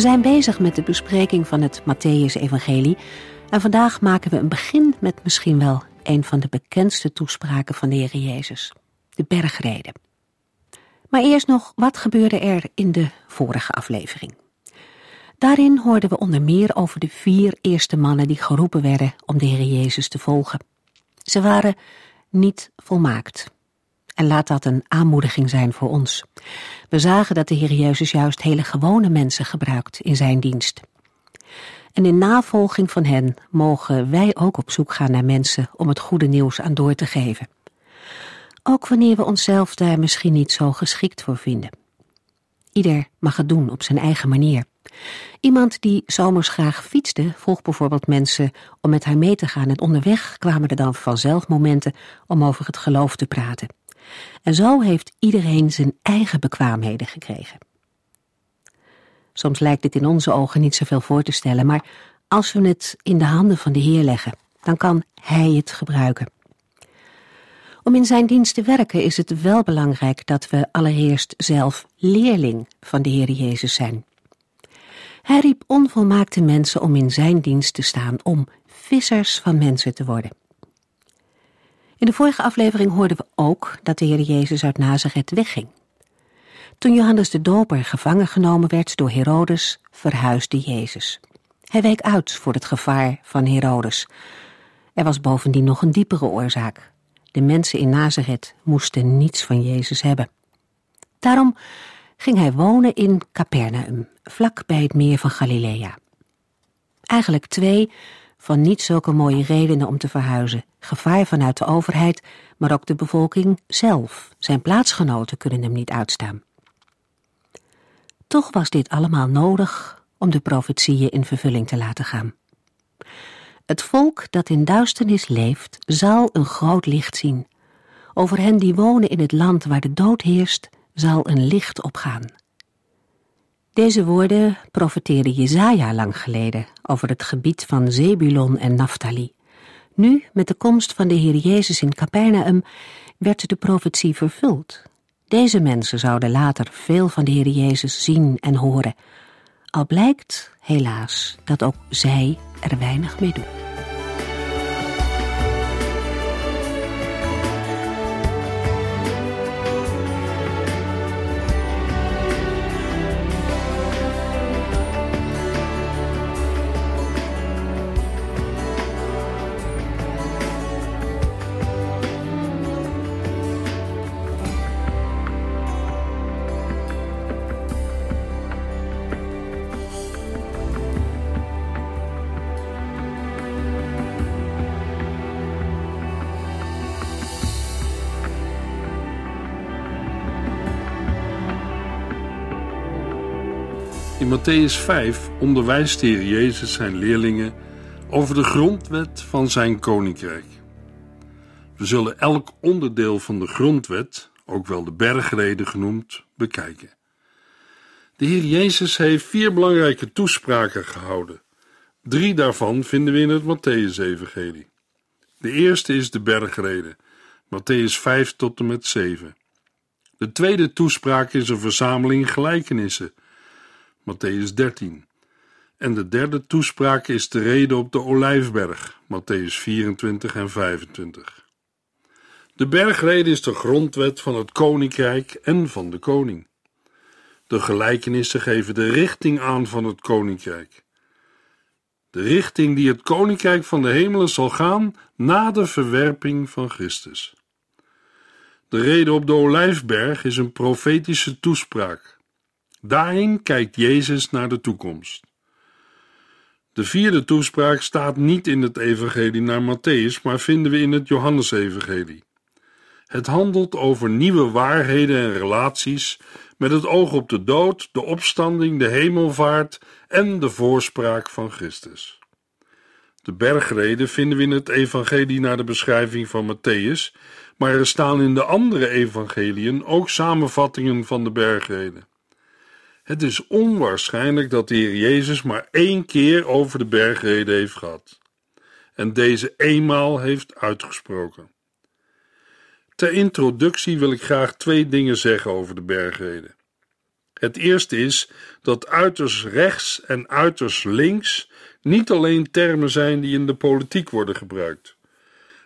We zijn bezig met de bespreking van het Matthäus-evangelie en vandaag maken we een begin met misschien wel een van de bekendste toespraken van de Heer Jezus, de bergreden. Maar eerst nog, wat gebeurde er in de vorige aflevering? Daarin hoorden we onder meer over de vier eerste mannen die geroepen werden om de Heer Jezus te volgen. Ze waren niet volmaakt. En laat dat een aanmoediging zijn voor ons. We zagen dat de Heer Jezus juist hele gewone mensen gebruikt in zijn dienst. En in navolging van hen mogen wij ook op zoek gaan naar mensen om het goede nieuws aan door te geven. Ook wanneer we onszelf daar misschien niet zo geschikt voor vinden. Ieder mag het doen op zijn eigen manier. Iemand die zomers graag fietste, vroeg bijvoorbeeld mensen om met haar mee te gaan en onderweg kwamen er dan vanzelf momenten om over het geloof te praten. En zo heeft iedereen zijn eigen bekwaamheden gekregen. Soms lijkt het in onze ogen niet zoveel voor te stellen, maar als we het in de handen van de Heer leggen, dan kan Hij het gebruiken. Om in zijn dienst te werken is het wel belangrijk dat we allereerst zelf leerling van de Heer Jezus zijn. Hij riep onvolmaakte mensen om in zijn dienst te staan, om vissers van mensen te worden. In de vorige aflevering hoorden we ook dat de Heer Jezus uit Nazareth wegging. Toen Johannes de Doper gevangen genomen werd door Herodes, verhuisde Jezus. Hij week uit voor het gevaar van Herodes. Er was bovendien nog een diepere oorzaak. De mensen in Nazareth moesten niets van Jezus hebben. Daarom ging hij wonen in Capernaum, vlak bij het meer van Galilea. Eigenlijk twee van niet zulke mooie redenen om te verhuizen. Gevaar vanuit de overheid, maar ook de bevolking zelf. Zijn plaatsgenoten kunnen hem niet uitstaan. Toch was dit allemaal nodig om de profetieën in vervulling te laten gaan. Het volk dat in duisternis leeft, zal een groot licht zien. Over hen die wonen in het land waar de dood heerst, zal een licht opgaan. Deze woorden profeteerde Jezaja lang geleden over het gebied van Zebulon en Naphtali. Nu, met de komst van de Heer Jezus in Capernaum, werd de profetie vervuld. Deze mensen zouden later veel van de Heer Jezus zien en horen. Al blijkt, helaas, dat ook zij er weinig mee doen. In Matthäus 5 onderwijst de Heer Jezus zijn leerlingen over de grondwet van zijn koninkrijk. We zullen elk onderdeel van de grondwet, ook wel de bergreden genoemd, bekijken. De Heer Jezus heeft vier belangrijke toespraken gehouden. Drie daarvan vinden we in het Matthäus-evangelie. De eerste is de bergrede, Matthäus 5 tot en met 7. De tweede toespraak is een verzameling gelijkenissen, Matthäus 13. En de derde toespraak is de reden op de Olijfberg, Matthäus 24 en 25. De bergrede is de grondwet van het koninkrijk en van de koning. De gelijkenissen geven de richting aan van het koninkrijk. De richting die het koninkrijk van de hemelen zal gaan na de verwerping van Christus. De reden op de Olijfberg is een profetische toespraak. Daarin kijkt Jezus naar de toekomst. De vierde toespraak staat niet in het evangelie naar Matthäus, maar vinden we in het Johannesevangelie. Het handelt over nieuwe waarheden en relaties met het oog op de dood, de opstanding, de hemelvaart en de voorspraak van Christus. De bergreden vinden we in het evangelie naar de beschrijving van Matthäus, maar er staan in de andere evangeliën ook samenvattingen van de bergreden. Het is onwaarschijnlijk dat de Heer Jezus maar één keer over de bergreden heeft gehad en deze eenmaal heeft uitgesproken. Ter introductie wil ik graag twee dingen zeggen over de bergreden. Het eerste is dat uiterst rechts en uiterst links niet alleen termen zijn die in de politiek worden gebruikt.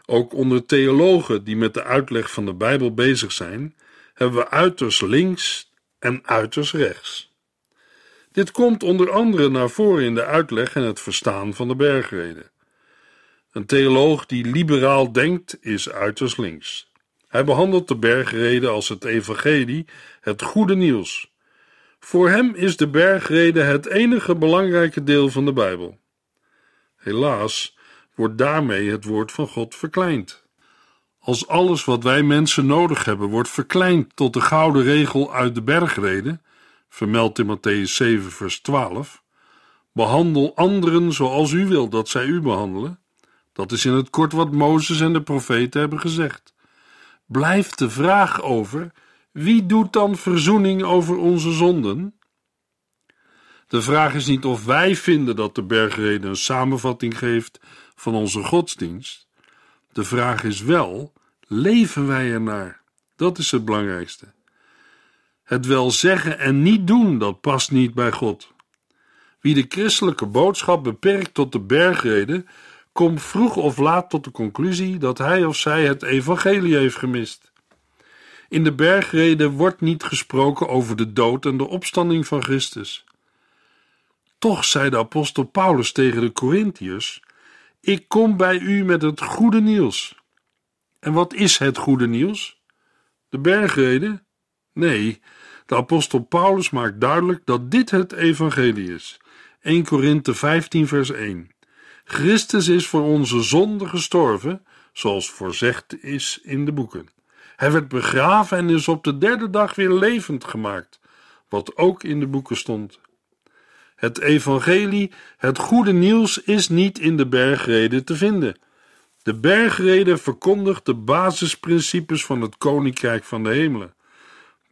Ook onder theologen die met de uitleg van de Bijbel bezig zijn, hebben we uiterst links en uiterst rechts. Dit komt onder andere naar voren in de uitleg en het verstaan van de bergreden. Een theoloog die liberaal denkt, is uiterst links. Hij behandelt de bergreden als het evangelie, het goede nieuws. Voor hem is de bergreden het enige belangrijke deel van de Bijbel. Helaas wordt daarmee het woord van God verkleind. Als alles wat wij mensen nodig hebben wordt verkleind tot de gouden regel uit de bergreden, vermeld in Matthäus 7, vers 12, behandel anderen zoals u wilt dat zij u behandelen. Dat is in het kort wat Mozes en de profeten hebben gezegd. Blijft de vraag over: wie doet dan verzoening over onze zonden? De vraag is niet of wij vinden dat de bergreden een samenvatting geeft van onze godsdienst. De vraag is wel: leven wij ernaar? Dat is het belangrijkste. Het wel zeggen en niet doen, dat past niet bij God. Wie de christelijke boodschap beperkt tot de bergreden, komt vroeg of laat tot de conclusie dat hij of zij het evangelie heeft gemist. In de bergreden wordt niet gesproken over de dood en de opstanding van Christus. Toch zei de apostel Paulus tegen de Corinthiërs: Ik kom bij u met het goede nieuws. En wat is het goede nieuws? De bergreden? Nee, de apostel Paulus maakt duidelijk dat dit het evangelie is. 1 Korinthe 15 vers 1. Christus is voor onze zonde gestorven, zoals voorzegd is in de boeken. Hij werd begraven en is op de derde dag weer levend gemaakt, wat ook in de boeken stond. Het evangelie, het goede nieuws, is niet in de bergreden te vinden. De bergreden verkondigt de basisprincipes van het koninkrijk van de hemelen.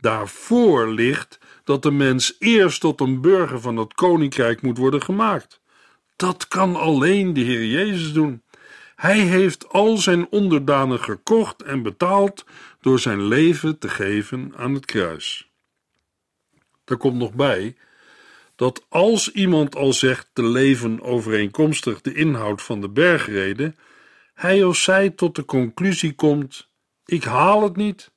Daarvoor ligt dat de mens eerst tot een burger van het koninkrijk moet worden gemaakt. Dat kan alleen de Heer Jezus doen. Hij heeft al zijn onderdanen gekocht en betaald door zijn leven te geven aan het kruis. Er komt nog bij dat als iemand al zegt te leven overeenkomstig de inhoud van de bergreden, hij of zij tot de conclusie komt: ik haal het niet.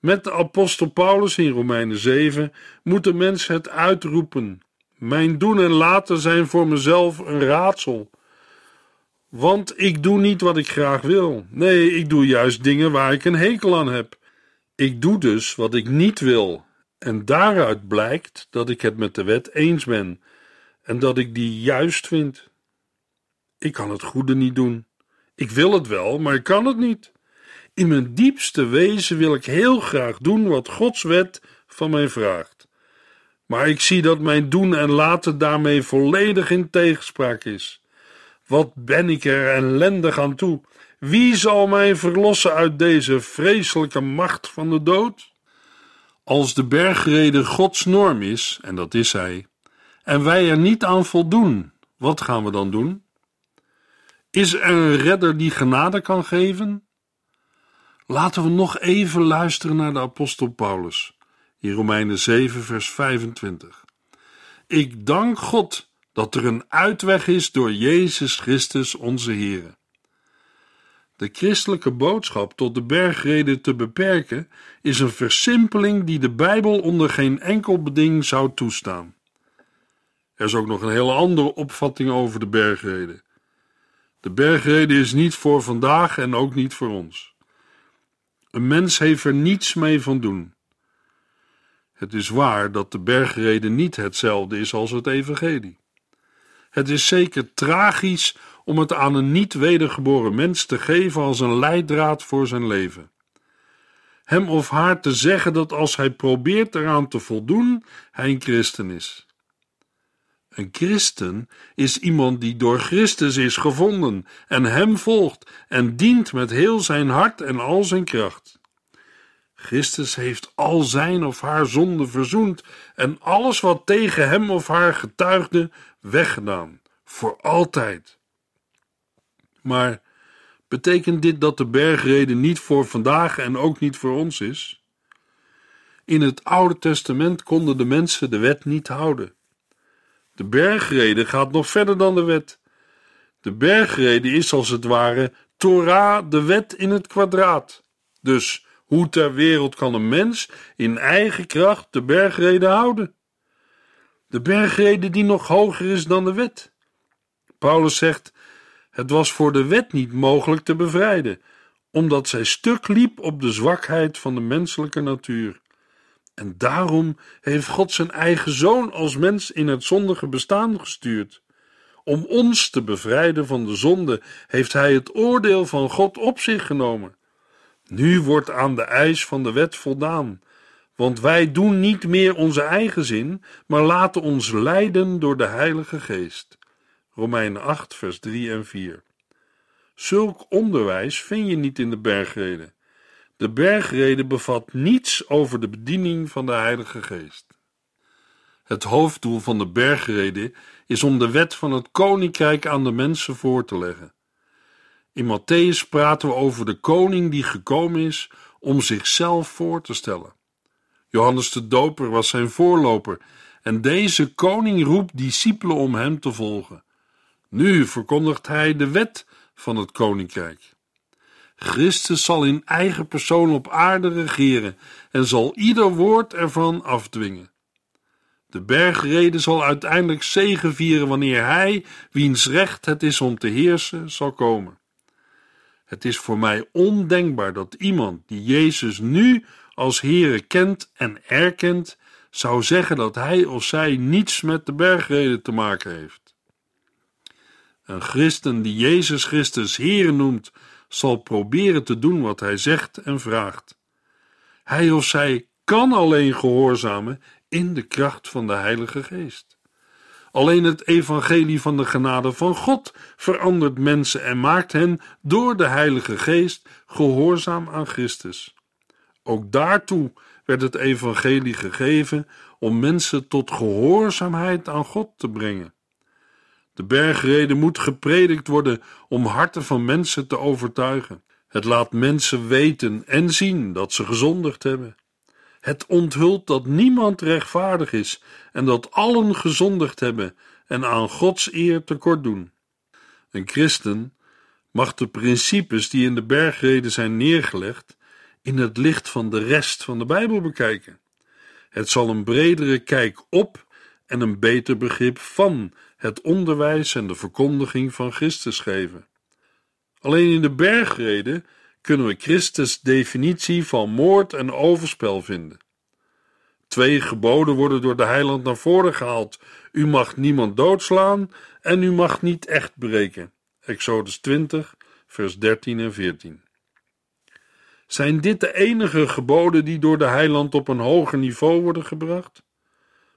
Met de apostel Paulus in Romeinen 7 moet de mens het uitroepen mijn doen en laten zijn voor mezelf een raadsel. Want ik doe niet wat ik graag wil. Nee, ik doe juist dingen waar ik een hekel aan heb. Ik doe dus wat ik niet wil. En daaruit blijkt dat ik het met de wet eens ben en dat ik die juist vind. Ik kan het goede niet doen. Ik wil het wel, maar ik kan het niet. In mijn diepste wezen wil ik heel graag doen wat Gods wet van mij vraagt maar ik zie dat mijn doen en laten daarmee volledig in tegenspraak is. Wat ben ik er ellendig aan toe? Wie zal mij verlossen uit deze vreselijke macht van de dood? Als de bergrede Gods norm is, en dat is Hij, en wij er niet aan voldoen, wat gaan we dan doen? Is er een redder die genade kan geven? Laten we nog even luisteren naar de apostel Paulus in Romeinen 7, vers 25. Ik dank God dat er een uitweg is door Jezus Christus onze Heer. De christelijke boodschap tot de bergreden te beperken is een versimpeling die de Bijbel onder geen enkel beding zou toestaan. Er is ook nog een hele andere opvatting over de bergreden. De bergreden is niet voor vandaag en ook niet voor ons. Een mens heeft er niets mee van doen. Het is waar dat de bergreden niet hetzelfde is als het evangelie. Het is zeker tragisch om het aan een niet wedergeboren mens te geven als een leidraad voor zijn leven. hem of haar te zeggen dat als hij probeert eraan te voldoen, hij een christen is. Een christen is iemand die door Christus is gevonden en hem volgt en dient met heel zijn hart en al zijn kracht. Christus heeft al zijn of haar zonde verzoend en alles wat tegen hem of haar getuigde weggedaan, voor altijd. Maar betekent dit dat de bergreden niet voor vandaag en ook niet voor ons is? In het Oude Testament konden de mensen de wet niet houden. De bergrede gaat nog verder dan de wet. De bergrede is als het ware Torah, de wet in het kwadraat. Dus hoe ter wereld kan een mens in eigen kracht de bergrede houden? De bergrede die nog hoger is dan de wet. Paulus zegt: Het was voor de wet niet mogelijk te bevrijden, omdat zij stuk liep op de zwakheid van de menselijke natuur. En daarom heeft God zijn eigen zoon als mens in het zondige bestaan gestuurd. Om ons te bevrijden van de zonde heeft hij het oordeel van God op zich genomen. Nu wordt aan de eis van de wet voldaan, want wij doen niet meer onze eigen zin, maar laten ons leiden door de Heilige Geest. Romeinen 8, vers 3 en 4. Zulk onderwijs vind je niet in de bergreden. De bergrede bevat niets over de bediening van de Heilige Geest. Het hoofddoel van de bergrede is om de wet van het koninkrijk aan de mensen voor te leggen. In Matthäus praten we over de koning die gekomen is om zichzelf voor te stellen. Johannes de Doper was zijn voorloper en deze koning roept discipelen om hem te volgen. Nu verkondigt hij de wet van het koninkrijk. Christus zal in eigen persoon op aarde regeren en zal ieder woord ervan afdwingen. De bergrede zal uiteindelijk zegevieren wanneer hij, wiens recht het is om te heersen, zal komen. Het is voor mij ondenkbaar dat iemand die Jezus nu als Heere kent en erkent, zou zeggen dat hij of zij niets met de bergrede te maken heeft. Een christen die Jezus Christus Heere noemt, zal proberen te doen wat hij zegt en vraagt. Hij of zij kan alleen gehoorzamen in de kracht van de Heilige Geest. Alleen het evangelie van de genade van God verandert mensen en maakt hen door de Heilige Geest gehoorzaam aan Christus. Ook daartoe werd het evangelie gegeven om mensen tot gehoorzaamheid aan God te brengen. De bergrede moet gepredikt worden om harten van mensen te overtuigen. Het laat mensen weten en zien dat ze gezondigd hebben. Het onthult dat niemand rechtvaardig is en dat allen gezondigd hebben en aan Gods eer tekort doen. Een christen mag de principes die in de bergrede zijn neergelegd in het licht van de rest van de Bijbel bekijken. Het zal een bredere kijk op en een beter begrip van het onderwijs en de verkondiging van Christus geven. Alleen in de bergrede kunnen we Christus' definitie van moord en overspel vinden. Twee geboden worden door de heiland naar voren gehaald. U mag niemand doodslaan en u mag niet echt breken. Exodus 20, vers 13 en 14. Zijn dit de enige geboden die door de heiland op een hoger niveau worden gebracht?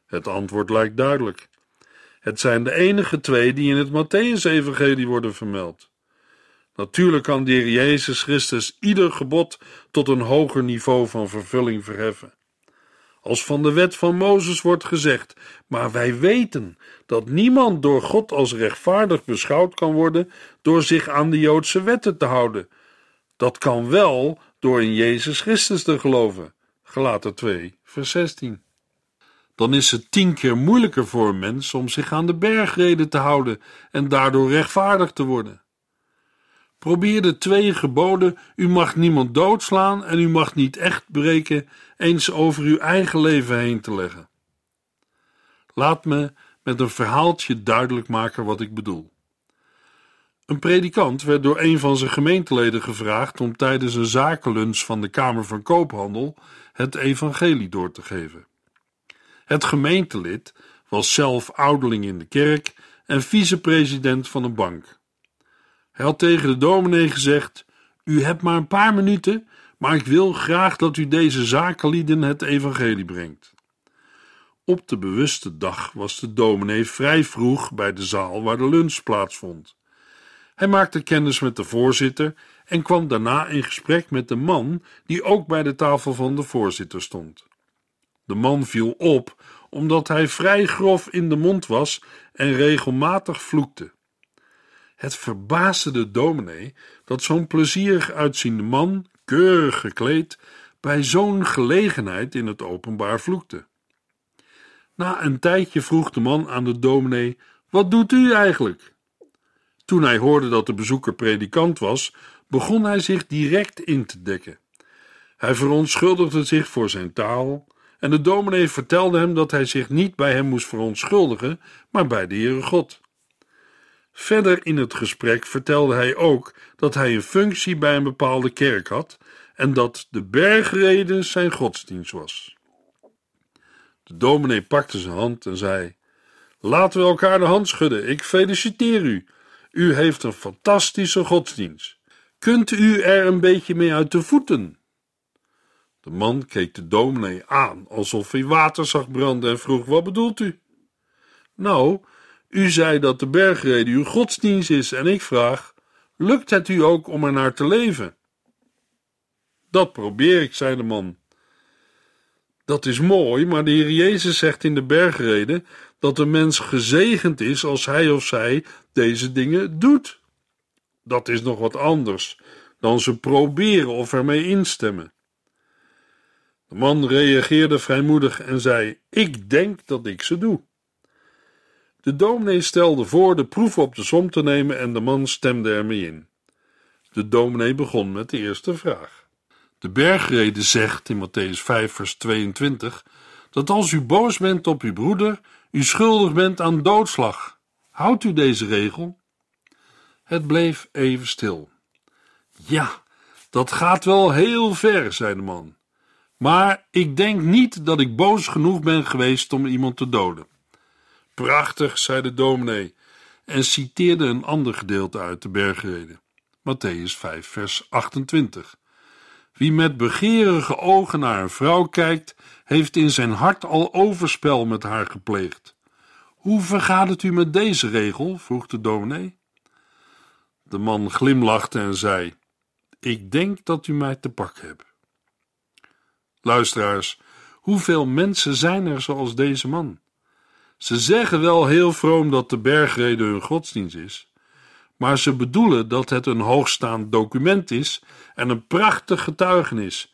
Het antwoord lijkt duidelijk. Het zijn de enige twee die in het Matthäus-evangelie worden vermeld. Natuurlijk kan de Heer Jezus Christus ieder gebod tot een hoger niveau van vervulling verheffen. Als van de wet van Mozes wordt gezegd, maar wij weten dat niemand door God als rechtvaardig beschouwd kan worden door zich aan de Joodse wetten te houden. Dat kan wel door in Jezus Christus te geloven. Gelaten 2, vers 16 dan is het tien keer moeilijker voor een mens om zich aan de bergreden te houden en daardoor rechtvaardig te worden. Probeer de twee geboden: u mag niemand doodslaan en u mag niet echt breken, eens over uw eigen leven heen te leggen. Laat me met een verhaaltje duidelijk maken wat ik bedoel. Een predikant werd door een van zijn gemeenteleden gevraagd om tijdens een zakenlunch van de Kamer van Koophandel het evangelie door te geven. Het gemeentelid was zelf ouderling in de kerk en vicepresident van een bank. Hij had tegen de dominee gezegd: U hebt maar een paar minuten, maar ik wil graag dat u deze zakenlieden het evangelie brengt. Op de bewuste dag was de dominee vrij vroeg bij de zaal waar de lunch plaatsvond. Hij maakte kennis met de voorzitter en kwam daarna in gesprek met de man die ook bij de tafel van de voorzitter stond. De man viel op omdat hij vrij grof in de mond was en regelmatig vloekte. Het verbaasde de dominee dat zo'n plezierig uitziende man, keurig gekleed, bij zo'n gelegenheid in het openbaar vloekte. Na een tijdje vroeg de man aan de dominee: Wat doet u eigenlijk? Toen hij hoorde dat de bezoeker predikant was, begon hij zich direct in te dekken. Hij verontschuldigde zich voor zijn taal en de dominee vertelde hem dat hij zich niet bij hem moest verontschuldigen, maar bij de Heere God. Verder in het gesprek vertelde hij ook dat hij een functie bij een bepaalde kerk had en dat de bergreden zijn godsdienst was. De dominee pakte zijn hand en zei: Laten we elkaar de hand schudden. Ik feliciteer u. U heeft een fantastische godsdienst. Kunt u er een beetje mee uit de voeten? De man keek de dominee aan alsof hij water zag branden en vroeg: Wat bedoelt u? Nou, u zei dat de bergreden uw godsdienst is en ik vraag: Lukt het u ook om er naar te leven? Dat probeer ik, zei de man. Dat is mooi, maar de Heer Jezus zegt in de bergreden dat de mens gezegend is als hij of zij deze dingen doet. Dat is nog wat anders dan ze proberen of ermee instemmen. De man reageerde vrijmoedig en zei: Ik denk dat ik ze doe. De dominee stelde voor de proef op de som te nemen en de man stemde ermee in. De dominee begon met de eerste vraag. De bergrede zegt in Matthäus 5, vers 22 dat als u boos bent op uw broeder, u schuldig bent aan doodslag. Houdt u deze regel? Het bleef even stil. Ja, dat gaat wel heel ver, zei de man. Maar ik denk niet dat ik boos genoeg ben geweest om iemand te doden. Prachtig, zei de dominee en citeerde een ander gedeelte uit de bergreden. Matthäus 5, vers 28. Wie met begeerige ogen naar een vrouw kijkt, heeft in zijn hart al overspel met haar gepleegd. Hoe vergaat het u met deze regel? vroeg de dominee. De man glimlachte en zei: Ik denk dat u mij te pak hebt. Luisteraars, hoeveel mensen zijn er zoals deze man? Ze zeggen wel heel vroom dat de bergrede hun godsdienst is, maar ze bedoelen dat het een hoogstaand document is en een prachtig getuigenis,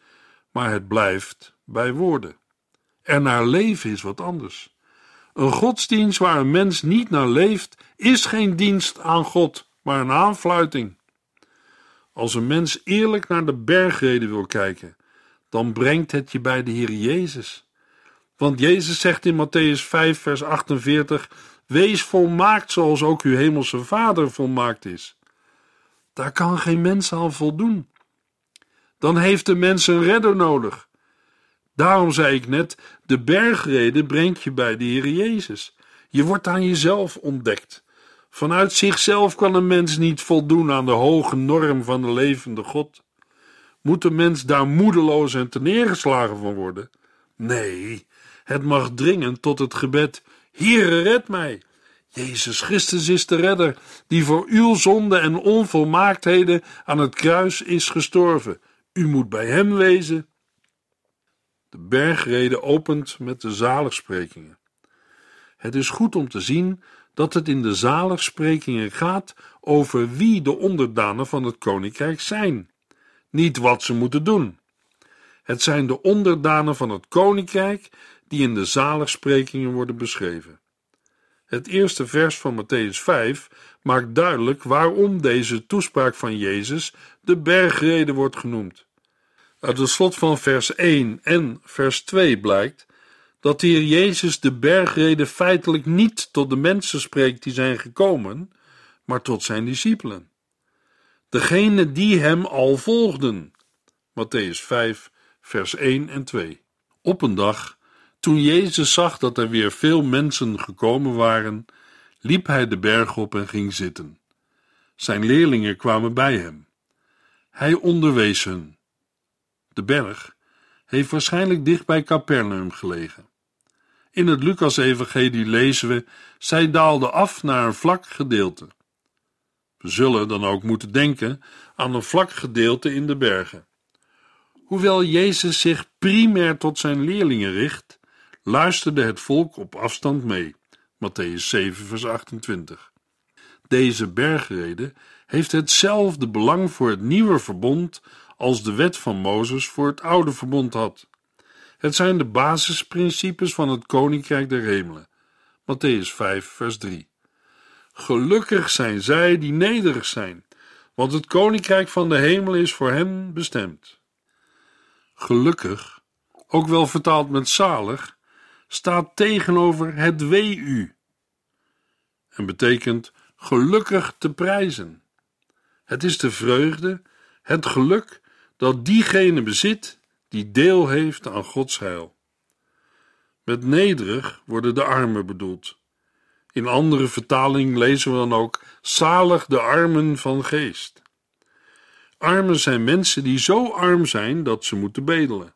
maar het blijft bij woorden. Er naar leven is wat anders. Een godsdienst waar een mens niet naar leeft, is geen dienst aan God, maar een aanfluiting. Als een mens eerlijk naar de bergrede wil kijken, dan brengt het je bij de Heer Jezus. Want Jezus zegt in Matthäus 5, vers 48: Wees volmaakt zoals ook uw hemelse Vader volmaakt is. Daar kan geen mens aan voldoen. Dan heeft de mens een redder nodig. Daarom zei ik net: de bergreden brengt je bij de Heer Jezus. Je wordt aan jezelf ontdekt. Vanuit zichzelf kan een mens niet voldoen aan de hoge norm van de levende God. Moet de mens daar moedeloos en neergeslagen van worden? Nee, het mag dringen tot het gebed: Heere, red mij. Jezus Christus is de redder, die voor uw zonde en onvolmaaktheden aan het kruis is gestorven. U moet bij hem wezen. De bergrede opent met de zaligsprekingen. Het is goed om te zien dat het in de zaligsprekingen gaat over wie de onderdanen van het koninkrijk zijn, niet wat ze moeten doen. Het zijn de onderdanen van het koninkrijk die in de zaligsprekingen worden beschreven. Het eerste vers van Matthäus 5 maakt duidelijk waarom deze toespraak van Jezus de bergrede wordt genoemd. Uit het slot van vers 1 en vers 2 blijkt dat de Heer Jezus de bergrede feitelijk niet tot de mensen spreekt die zijn gekomen, maar tot zijn discipelen. Degene die hem al volgden. Matthäus 5, vers 1 en 2. Op een dag toen Jezus zag dat er weer veel mensen gekomen waren, liep hij de berg op en ging zitten. Zijn leerlingen kwamen bij hem. Hij onderwees hun. de berg, heeft waarschijnlijk dicht bij Capernaum gelegen. In het Lucas-evangelie lezen we: zij daalde af naar een vlak gedeelte. We zullen dan ook moeten denken aan een vlak gedeelte in de bergen. Hoewel Jezus zich primair tot zijn leerlingen richt, luisterde het volk op afstand mee. Matthäus 7, vers 28. Deze bergrede heeft hetzelfde belang voor het nieuwe verbond als de wet van Mozes voor het oude verbond had. Het zijn de basisprincipes van het koninkrijk der hemelen. Matthäus 5, vers 3. Gelukkig zijn zij die nederig zijn, want het koninkrijk van de hemel is voor hen bestemd. Gelukkig, ook wel vertaald met zalig, staat tegenover het wee u en betekent gelukkig te prijzen. Het is de vreugde, het geluk dat diegene bezit die deel heeft aan Gods heil. Met nederig worden de armen bedoeld. In andere vertaling lezen we dan ook zalig de armen van geest. Armen zijn mensen die zo arm zijn dat ze moeten bedelen.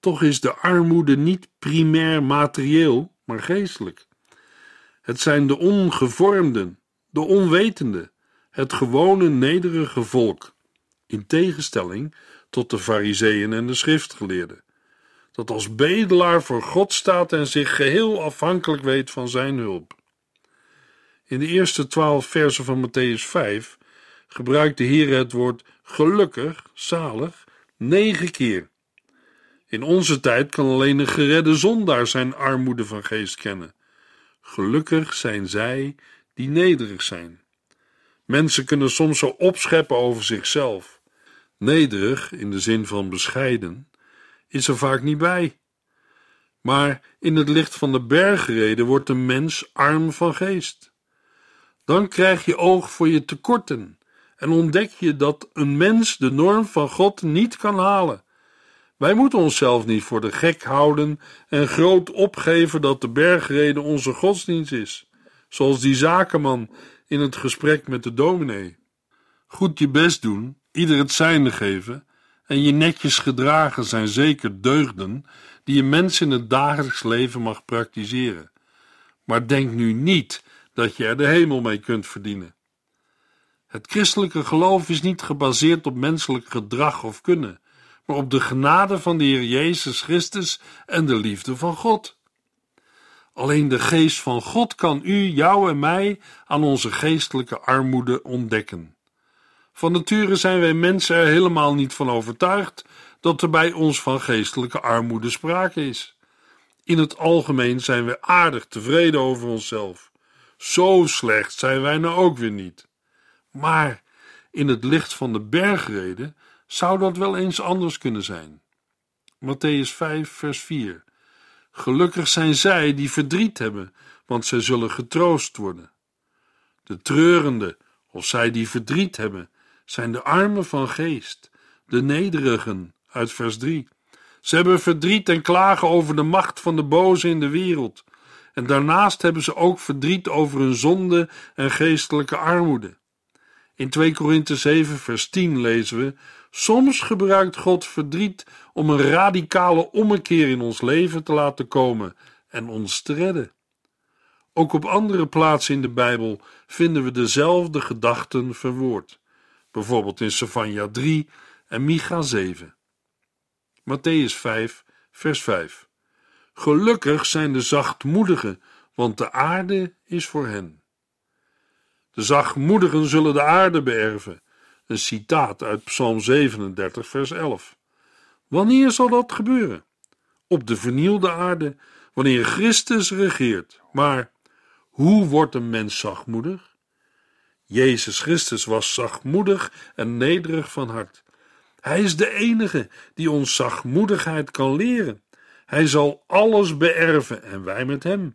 Toch is de armoede niet primair materieel, maar geestelijk. Het zijn de ongevormden, de onwetenden, het gewone nederige volk, in tegenstelling tot de fariseeën en de schriftgeleerden, dat als bedelaar voor God staat en zich geheel afhankelijk weet van zijn hulp. In de eerste twaalf versen van Matthäus 5 gebruikt de Heer het woord gelukkig, zalig, negen keer. In onze tijd kan alleen een geredde zondaar zijn armoede van geest kennen. Gelukkig zijn zij die nederig zijn. Mensen kunnen soms zo opscheppen over zichzelf. Nederig, in de zin van bescheiden, is er vaak niet bij. Maar in het licht van de bergreden wordt de mens arm van geest. Dan krijg je oog voor je tekorten en ontdek je dat een mens de norm van God niet kan halen. Wij moeten onszelf niet voor de gek houden en groot opgeven dat de bergrede onze godsdienst is, zoals die zakenman in het gesprek met de dominee. Goed je best doen, ieder het zijnde geven en je netjes gedragen zijn zeker deugden die een mens in het dagelijks leven mag praktiseren. Maar denk nu niet dat je er de hemel mee kunt verdienen. Het christelijke geloof is niet gebaseerd op menselijk gedrag of kunnen, maar op de genade van de Heer Jezus Christus en de liefde van God. Alleen de geest van God kan u, jou en mij aan onze geestelijke armoede ontdekken. Van nature zijn wij mensen er helemaal niet van overtuigd dat er bij ons van geestelijke armoede sprake is. In het algemeen zijn we aardig tevreden over onszelf. Zo slecht zijn wij nou ook weer niet. Maar in het licht van de bergreden zou dat wel eens anders kunnen zijn. Matthäus 5, vers 4. Gelukkig zijn zij die verdriet hebben, want zij zullen getroost worden. De treurende, of zij die verdriet hebben, zijn de armen van geest, de nederigen, uit vers 3. Ze hebben verdriet en klagen over de macht van de boze in de wereld. En daarnaast hebben ze ook verdriet over hun zonde en geestelijke armoede. In 2 Korinthe 7, vers 10 lezen we: Soms gebruikt God verdriet om een radicale ommekeer in ons leven te laten komen en ons te redden. Ook op andere plaatsen in de Bijbel vinden we dezelfde gedachten verwoord, bijvoorbeeld in Savanja 3 en Micha 7. Matthäus 5, vers 5. Gelukkig zijn de zachtmoedigen, want de aarde is voor hen. De zachtmoedigen zullen de aarde beërven. Een citaat uit Psalm 37, vers 11. Wanneer zal dat gebeuren? Op de vernielde aarde, wanneer Christus regeert. Maar hoe wordt een mens zachtmoedig? Jezus Christus was zachtmoedig en nederig van hart. Hij is de enige die ons zachtmoedigheid kan leren. Hij zal alles beërven en wij met hem,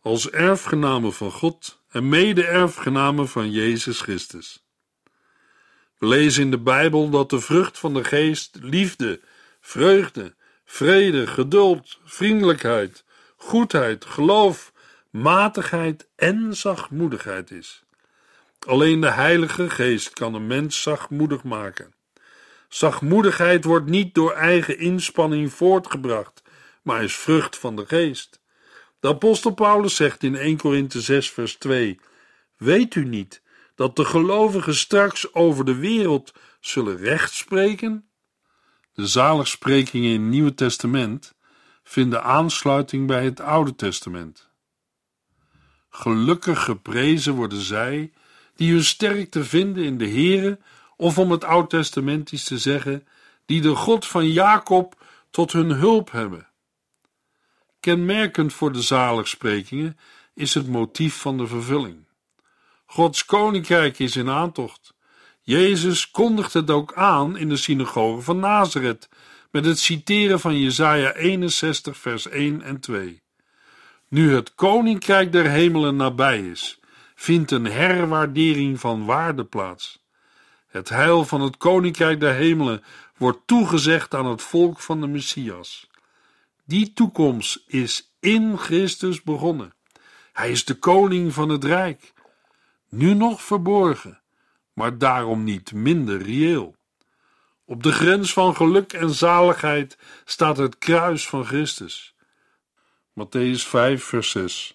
als erfgenamen van God en mede-erfgenamen van Jezus Christus. We lezen in de Bijbel dat de vrucht van de geest liefde, vreugde, vrede, geduld, vriendelijkheid, goedheid, geloof, matigheid en zachtmoedigheid is. Alleen de Heilige Geest kan een mens zachtmoedig maken. Zachtmoedigheid wordt niet door eigen inspanning voortgebracht, maar is vrucht van de geest. De apostel Paulus zegt in 1 Korinthe 6 vers 2: Weet u niet dat de gelovigen straks over de wereld zullen recht spreken? De zaligsprekingen in het Nieuwe Testament vinden aansluiting bij het Oude Testament. Gelukkig geprezen worden zij die hun sterkte vinden in de Here, of om het Oud-testamentisch te zeggen, die de God van Jacob tot hun hulp hebben. Kenmerkend voor de zaligsprekingen is het motief van de vervulling. Gods koninkrijk is in aantocht. Jezus kondigt het ook aan in de synagoge van Nazareth met het citeren van Jesaja 61 vers 1 en 2. Nu het koninkrijk der hemelen nabij is, vindt een herwaardering van waarde plaats. Het heil van het koninkrijk der hemelen wordt toegezegd aan het volk van de Messias. Die toekomst is in Christus begonnen. Hij is de koning van het rijk, nu nog verborgen, maar daarom niet minder reëel. Op de grens van geluk en zaligheid staat het kruis van Christus. Matthäus 5, vers 6.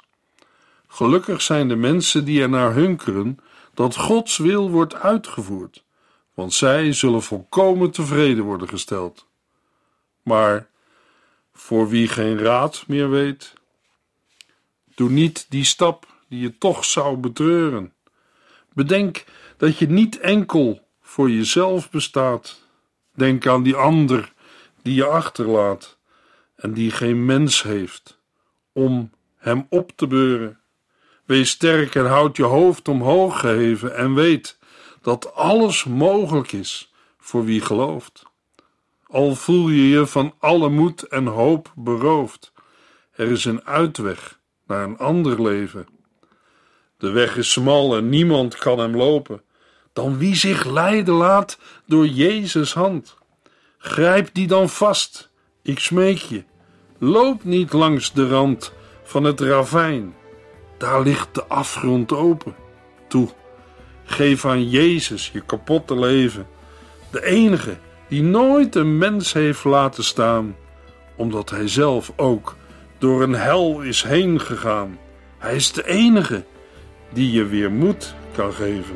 Gelukkig zijn de mensen die er naar hunkeren dat Gods wil wordt uitgevoerd, want zij zullen volkomen tevreden worden gesteld. Maar voor wie geen raad meer weet, doe niet die stap die je toch zou betreuren. Bedenk dat je niet enkel voor jezelf bestaat. Denk aan die ander die je achterlaat en die geen mens heeft om hem op te beuren. Wees sterk en houd je hoofd omhoog geheven en weet dat alles mogelijk is voor wie gelooft. Al voel je je van alle moed en hoop beroofd, er is een uitweg naar een ander leven. De weg is smal en niemand kan hem lopen, dan wie zich leiden laat door Jezus' hand. Grijp die dan vast, ik smeek je. Loop niet langs de rand van het ravijn. Daar ligt de afgrond open. Toe, geef aan Jezus je kapotte leven. De enige die nooit een mens heeft laten staan, omdat hij zelf ook door een hel is heen gegaan. Hij is de enige die je weer moed kan geven.